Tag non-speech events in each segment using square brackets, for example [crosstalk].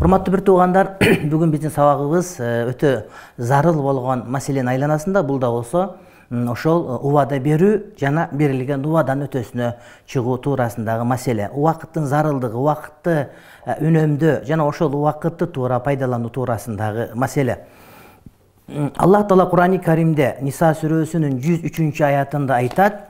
урматтуу бир туугандар [clears throat] бүгүн биздин сабагыбыз э, өтө зарыл болгон маселенин айланасында бул да болсо ошол э, убада берүү жана берилген убаданын өтөсүнө чыгуу туурасындагы маселе. Убакыттын зарылдыгы убакытты э, үнөмдөө жана ошол убакытты туура пайдалануу туурасындагы маселе. Аллах таала курани каримде ниса сүрөсүнүн жүз үчүнчү аятында айтат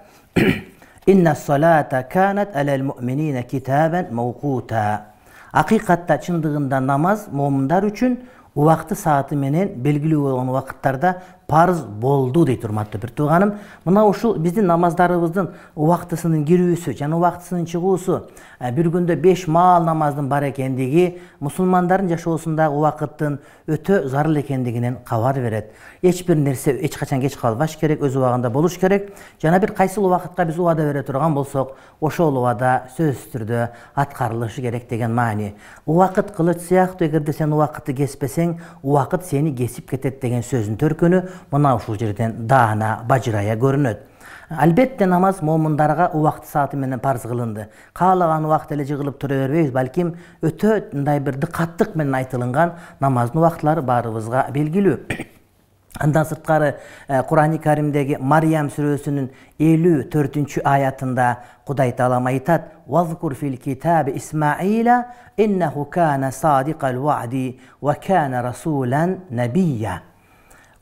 акыйкатта чындыгында намаз момундар үчүн убакты сааты менен белгилүү болгон убакыттарда парыз болду дейт урматтуу бир тууганым. Мына ушул биздин намаздарыбыздын убактысынын кирүүсү жана убактысынын чыгуусу бир күндө беш маал намаздын бар экендиги мусулмандардын жашоосундагы убакыттын өтө зарыл экендигинен кабар берет. Эч бир нерсе эч качан кеч калбаш керек өз убагында болуш керек. Жана бир кайсыл убакытка биз убада бере турган болсок ошол убада сөзсүз түрдө аткарылышы керек деген маани. Убакыт кылыч сыяктуу эгерде сен убакытты кеспесең убакыт сени кесип кетет деген сөздүн төркүнү мына ушул жерден даана бажырая көрүнөт. Албетте намаз момундарга убакты сааты менен парыз кылынды. Каалаган убакта эле жыгылып тура бербейбиз балким өтө мындай бир дыкаттык менен айтылынган намаздын убактылары баарыбызга белгилүү. [clears throat] Андан сырткары э, курани каримдеги мариям сүрөсүнүн элүү төртүнчү аятында кудай таалам айтат фил китаби исмаила иннаху кана садикал вади ва кана расулан набия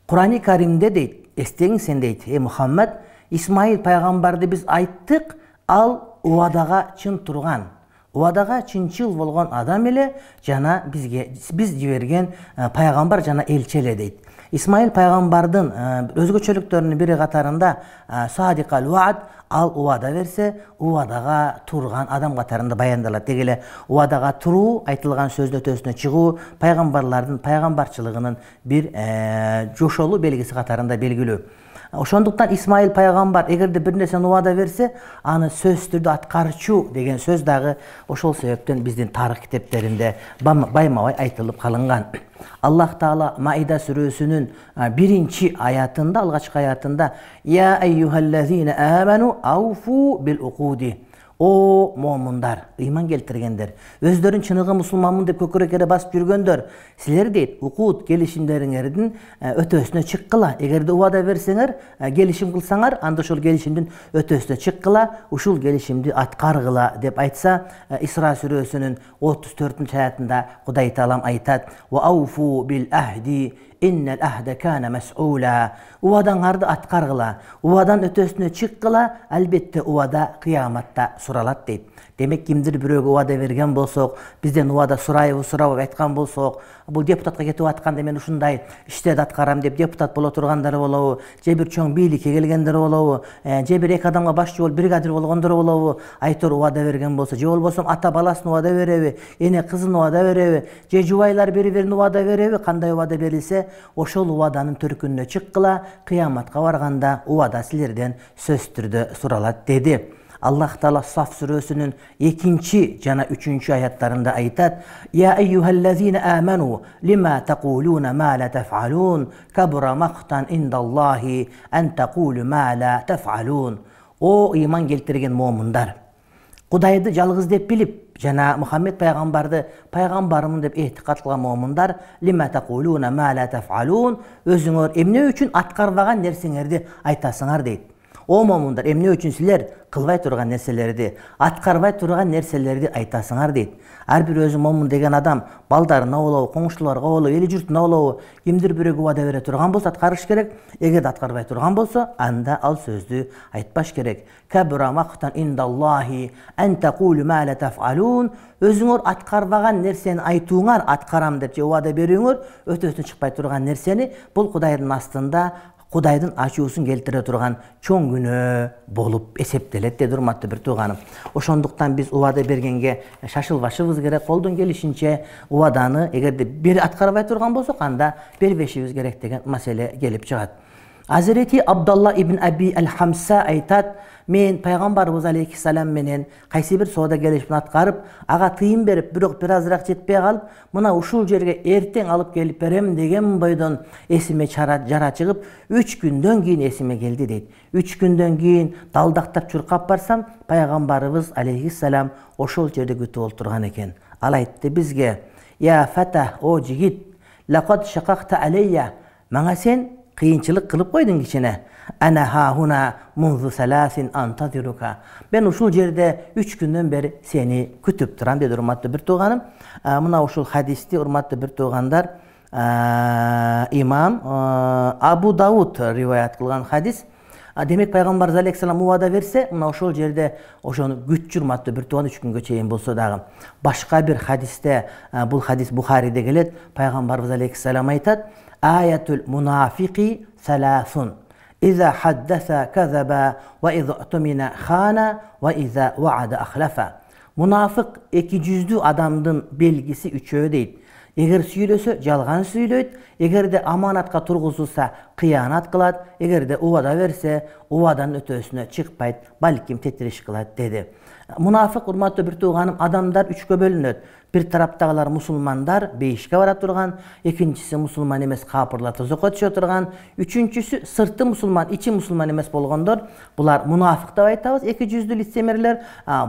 курани каримде дейт эстеңиз сен дейт. Эй мухаммад исмаил пайгамбарды биз айттык ал убадага чын турган. Убадага чынчыл болгон адам эле жана бизге биз жиберген э, пайгамбар жана элчи эле дейт исмаил пайгамбардын э, өзгөчөлүктөрүнүн бири катарында э, садикал вад ал убада берсе убадага турган адам катарында баяндалат. Деги эле убадага туруу айтылган сөздүн өтөсүнө чыгуу пайгамбарлардын пайгамбарчылыгынын бир э, жошолуу белгиси катарында белгилүү ошондуктан исмаил пайгамбар эгерде бир нерсени убада берсе аны сөзсүз түрдө аткарчу деген сөз дагы ошол себептен биздин тарых китептеринде байма бай айтылып калынган. Аллах таала маида сүрөсүнүн биринчи аятында алгачкы аятында о момундар ыйман келтиргендер өздөрүн чыныгы мусулманмын деп көкүрөк эле басып жүргөндөр силер дейт укут келишимдериңердин э, өтөөсүнө чыккыла. Эгерде убада берсеңер э, келишим кылсаңар анда ошол келишимдин өтөөсүнө чыккыла ушул келишимди аткаргыла деп айтса э, исра сүрөсүнүн отуз төртүнчү аятында кудай таалам айтат убадаңарды аткаргыла. Убаданын өтөөсүнө чыккыла албетте убада кыяматта суралат дейт. Демек кимдир бирөөгө убада берген болсок бизден убада сурайбы сурабайбы айткан болсок бул депутатка кетип атканда мен ушундай иштерди аткарам деп депутат боло тургандар болобу же бир чоң бийликке келгендер болобу э, же бир эки адамга башчы болуп бригадир болгондор болобу айтор убада берген болсо же болбосо ата баласын убада береби эне кызын убада береби же жубайлар бири бирине убада береби кандай убада берилсе ошол убаданын төркүнүнө чыккыла кыяматка барганда убада силерден сөзсүз түрдө суралат деди. Аллах таала саф сүрөсүнүн экинчи жана үчүнчү аяттарында айтат о ыйман келтирген момундар! Кудайды жалгыз деп билип жана мухаммед пайгамбарды пайгамбарымын деп этикад кылган момундар өзүңөр эмне үчүн аткарбаган нерсеңерди айтасыңар дейт о момундар эмне үчүн силер кылбай турган нерселерди аткарбай турган нерселерди айтасыңар дейт. Ар бир өзү момун деген адам балдарына болобу коңшуларга болобу эли журтуна болобу кимдир бирөөгө убада бере турган болсо аткарыш керек. Эгерде аткарбай турган болсо анда ал сөздү айтпаш керек. Өзүңөр аткарбаган нерсени айтууңар аткарам деп же убада берүүңөр өтөөсүнө чыкпай турган нерсени бул кудайдын астында кудайдын ачуусун келтире турган чоң күнөө болуп эсептелет деди урматтуу бир тууганым ошондуктан биз убада бергенге шашылбашыбыз керек. Колдон келишинче убаданы эгерде бир аткарбай турган болсок анда бербешибиз керек деген маселе келип чыгат азирети абдалла ибн аби ал хамса айтат мен пайгамбарыбыз алейхисалам менен кайсы бир соода келишимди аткарып ага тыйын берип бирок бир азыраак жетпей калып мына ушул жерге эртең алып келип берем деген бойдон эсиме жара чыгып үч күндөн кийин эсиме келди дейт. Үч күндөн кийин далдактап чуркап барсам пайгамбарыбыз алейхисалам ошол жерде күтүп олтурган экен. Ал айтты бизге я фата о жигит лакад шакакта алейя мага сен кыйынчылык кылып койдуң кичине. Ана хахуна мунзу саласин антазирука мен ушул жерде үч күндөн бери сени күтүп турам деди урматтуу бир тууганым. Мына ушул хадисти урматтуу бир туугандар имам абу дауд риваят кылган хадис. Демек пайгамбарыбыз алейхисалам убада берсе мына ошол жерде ошону күтчү урматтуу бир тууган үч күнгө чейин болсо дагы. Башка бир хадисте бул хадис бухариде келет пайгамбарыбыз алейхисалам айтат мунафык эки жүздүү адамдын белгиси үчөө дейт эгер сүйлөсө жалган сүйлөйт. Эгерде аманатка тургузулса кыянат кылат. Эгерде убада берсе убаданын өтөөсүнө чыкпайт. Балким тетириш кылат деди. Мунафык урматтуу бир тууганым адамдар үчкө бөлүнөт. Бир тараптагылар мусулмандар бейишке бара турган. Экинчиси мусулман эмес капырлар тозокко түшө турган. Үчүнчүсү сырты мусулман ичи мусулман эмес болгондор. Булар мунафык деп айтабыз эки жүздүү лицемерлер.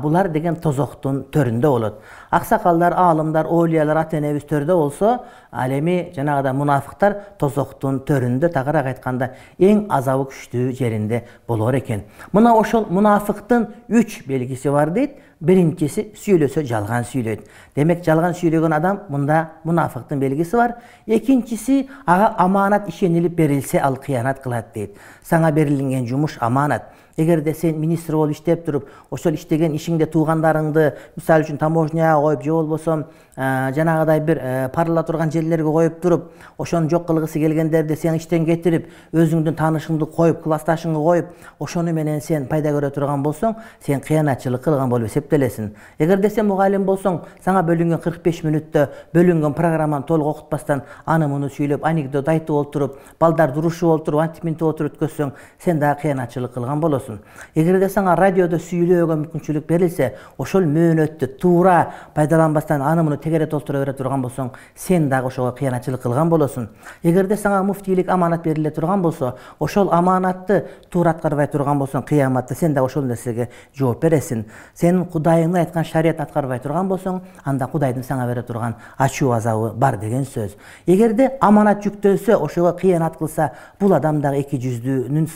Булар деген тозоктун төрүндө болот. Аксакалдар аалымдар оолиялар ата энебиз төрдө болсо ал эми жанагыдай мунафыктар тозоктун төрүндө тагыраак айтканда эң азабы күчтүү жеринде болор экен. Мына ошол мунафыктын үч белгиси бар дейт. Биринчиси сүйлөсө жалган сүйлөйт. Демек жалган сүйлөгөн адам мында мунафыктын белгиси бар. Экинчиси ага аманат ишенилип берилсе ал кыянат кылат дейт. Сага берилген жумуш аманат эгерде сен министр болуп иштеп туруп ошол иштеген ишиңде туугандарыңды мисалы үчүн таможняга коюп же болбосо жанагыдай бир э, парыла турган жерлерге коюп туруп ошону жок кылгысы келгендерди сен иштен кетирип өзүңдүн таанышыңды коюп классташыңды коюп ошону менен сен пайда көрө турган болсоң сен кыянатчылык кылган болуп эсептелесиң. Эгерде сен мугалим болсоң сага бөлүнгөн кырк беш мүнөттө бөлүнгөн программаны толук окутпастан аны муну сүйлөп анекдот айтып олтуруп балдарды урушуп олтуруп антип минтип отуруп өткөзсөң сен дагы кыянатчылык кылган болосуң эгерде сага радиодо сүйлөөгө мүмкүнчүлүк берилсе ошол мөөнөттү туура пайдаланбастан аны муну тегерет олтура бере турган болсоң сен дагы ошого кыянатчылык кылган болосуң эгерде сага муфтийлик аманат бериле турган болсо ошол аманатты туура аткарбай турган болсоң кыяматта сен дагы ошол нерсеге жооп бересиң сенин кудайыңдын айткан шариятын аткарбай турган болсоң анда кудайдын сага бере турган ачуу азабы бар деген сөз эгерде аманат жүктөлсө ошого кыянат кылса бул адам дагы эки жүздүүнүн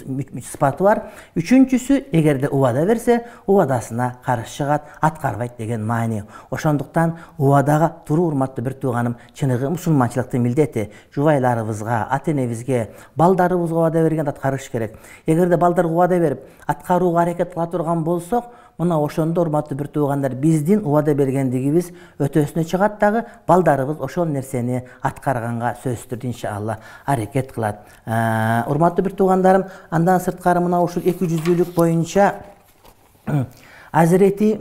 сыпаты бар үчүнчүсү эгерде убада берсе убадасына каршы чыгат аткарбайт деген маани. Ошондуктан убадага туруу урматтуу бир тууганым чыныгы мусулманчылыктын милдети жубайларыбызга ата энебизге балдарыбызга убада бергенде аткарыш керек. Эгерде балдарга убада берип аткарууга аракет кыла турган болсок мына ошондо урматтуу бир туугандар биздин убада бергендигибиз өтөөсүнө чыгат дагы балдарыбыз ошол нерсени аткарганга сөзсүз түрдө иншалла. Аракет кылат. Урматтуу бир туугандарым андан сырткары мына ушул эки жүздүүлүк боюнча азирети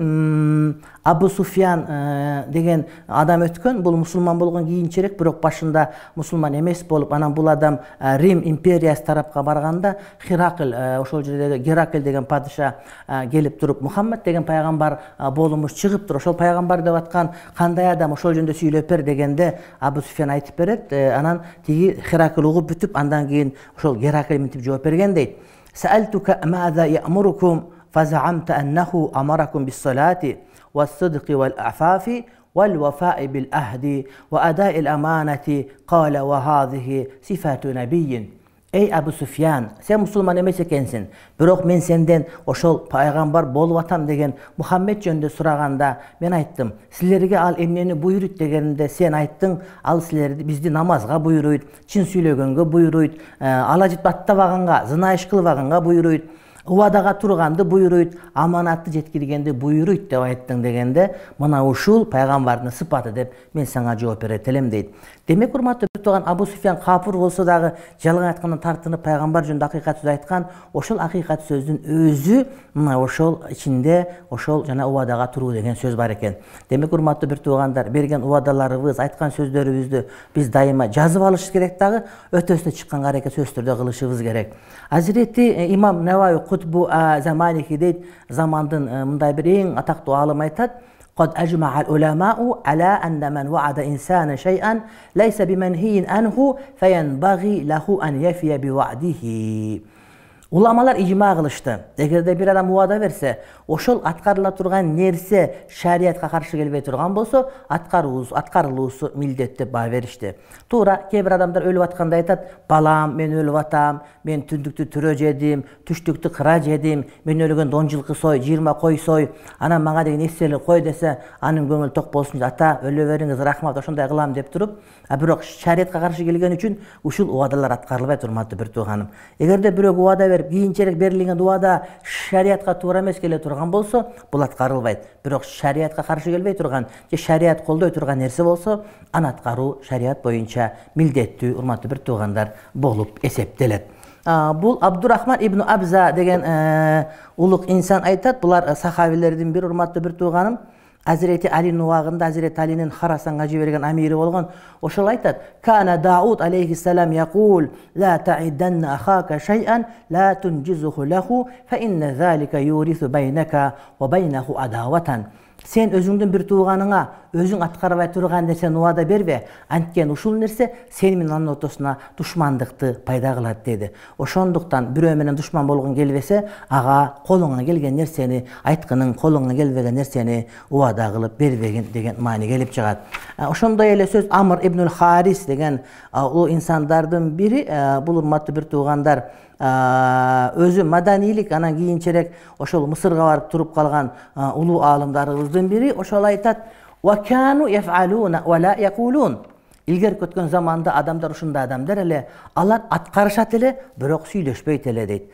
абу суфьян э, деген адам өткөн. Бул мусулман болгон кийинчерээк бирок башында мусулман эмес болуп анан бул адам э, рим империясы тарапка барганда хиракл э, ошол жерде геракл деген падыша келип туруп мухаммад деген пайгамбар болумуш чыгыптыр ошол пайгамбар деп аткан кандай адам ошол жөнүндө сүйлөп бер дегенде абу суфьян айтып берет анан тиги хиракл угуп бүтүп андан кийин ошол геракл мынтип жооп берген дейт فزعمت أنه أمركم بالصلاة والصدق والعفاف والوفاء بالأهد وأداء الأمانة قال وهذه صفات نبي ey абу суфьян сен мусулман эмес экенсиң бирок мен сенден ошол пайгамбар болуп атам деген мухаммед жөнүндө сураганда мен айттым силерге ал эмнени буйруйт дегенде сен айттың ал силерди бизди намазга буйруйт чын сүйлөгөнгө буйруйт ала житип аттабаганга зына иш кылбаганга буйруйт Убадага турганды буйруйт аманатты жеткиргенди буйруйт деп айттың дегенде мына ушул пайгамбардын сыпаты деп мен сага жооп берет элем дейт. Демек урматтуу бир абу суфьян капыр болсо дагы жалган айткандан тартынып пайгамбар жөнүндө акыйкат сөз айткан ошол акыйкат сөздүн өзү мына ошол ичинде ошол жана убадага туруу деген сөз бар экен. Демек урматтуу бир туугандар берген убадаларыбыз айткан сөздөрүбүздү биз дайыма жазып алышыбыз керек дагы өтөөсүнө чыкканга аракет сөзсүз түрдө кылышыбыз керек. Азирети э, имам наваи кутбу заманихи дейт замандын э, мындай бир эң атактуу аалым айтат قد أجمع العلماء على أن من وعد إنسانا شيئا ليس بمنهي عنه فينبغي له أن يفي بوعده уламалар ижма кылышты. Эгерде бир адам убада берсе ошол аткарыла турган нерсе шариятка каршы келбей турган болсо аткарылуусу милдет деп баа беришти. Туура кээ бир адамдар өлүп атканда айтат балам мен өлүп атам мен түндүктү түрө жедим түштүктү кыра жедим мен өлгөндө он жылкы сой жыйырма кой сой анан мага деген эстелик кой десе анын көңүлү ток болсун ата өлө бериңиз рахмат ошондой кылам деп туруп а бирок шариятка каршы келген үчүн ушул убадалар аткарылбайт урматтуу бир тууганым. Эгерде бирөө убада берип кийинчерээк берилген убада шариятка туура эмес келе турган болсо бул аткарылбайт бирок шариятка каршы келбей турган же шарият колдой турган нерсе болсо аны аткаруу шарият боюнча милдеттүү урматтуу бир туугандар болуп эсептелет. Бул абдурахман ибн абза деген э, улук инсан айтат. Булар сахабилердин бири урматтуу бир тууганым азирети алинин убагында азирети алинин харасанга жиберген амири болгон. Ошол айтат. Кана дауд алейхисалам якул ла таиданна ахака шайан ла тунжизуху лаху фаинна залика юрису байнака ва байнаху адаватан сен өзүңдүн бир тууганыңа өзүң аткарбай турган нерсени убада бербе анткени ушул нерсе сени менен анын ортосуна душмандыкты пайда кылат деди. Ошондуктан бирөө менен душман болгуң келбесе ага колуңан келген нерсени айткының колуңан келбеген нерсени убада кылып бербегин деген маани келип чыгат. Ошондой эле сөз амр ибнул харис деген улуу инсандардын бири бул урматтуу бир туугандар өзү маданийлик анан кийинчерээк ошол мысырга барып туруп калган улуу аалымдарыбыздын бири ошол айтат илгерки өткөн заманда адамдар ушундай адамдар эле алар аткарышат эле бирок сүйлөшпөйт эле дейт.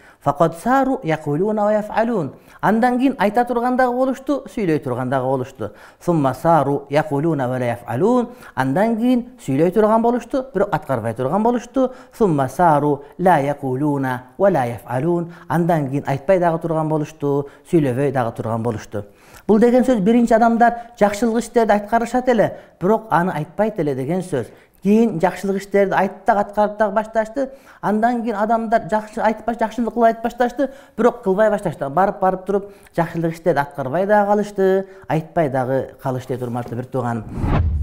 Андан кийин айта турган дагы болушту. Сүйлөй турган дагы болушту андан кийин сүйлөй турган болушту бирок аткарбай турган болушту. Андан кийин айтпай дагы турган болушту сүйлөбөй дагы турган болушту бул деген сөз биринчи адамдар жакшылык иштерди аткарышат эле бирок аны айтпайт эле деген сөз. Кийин жакшылык иштерди айтып дагы аткарып дагы башташты андан кийин адамдар жакшылык кылып айтып башташты бирок кылбай башташты. Барып барып туруп жакшылык иштерди аткарбай дагы калышты айтпай дагы калышты урматтуу бир тууганым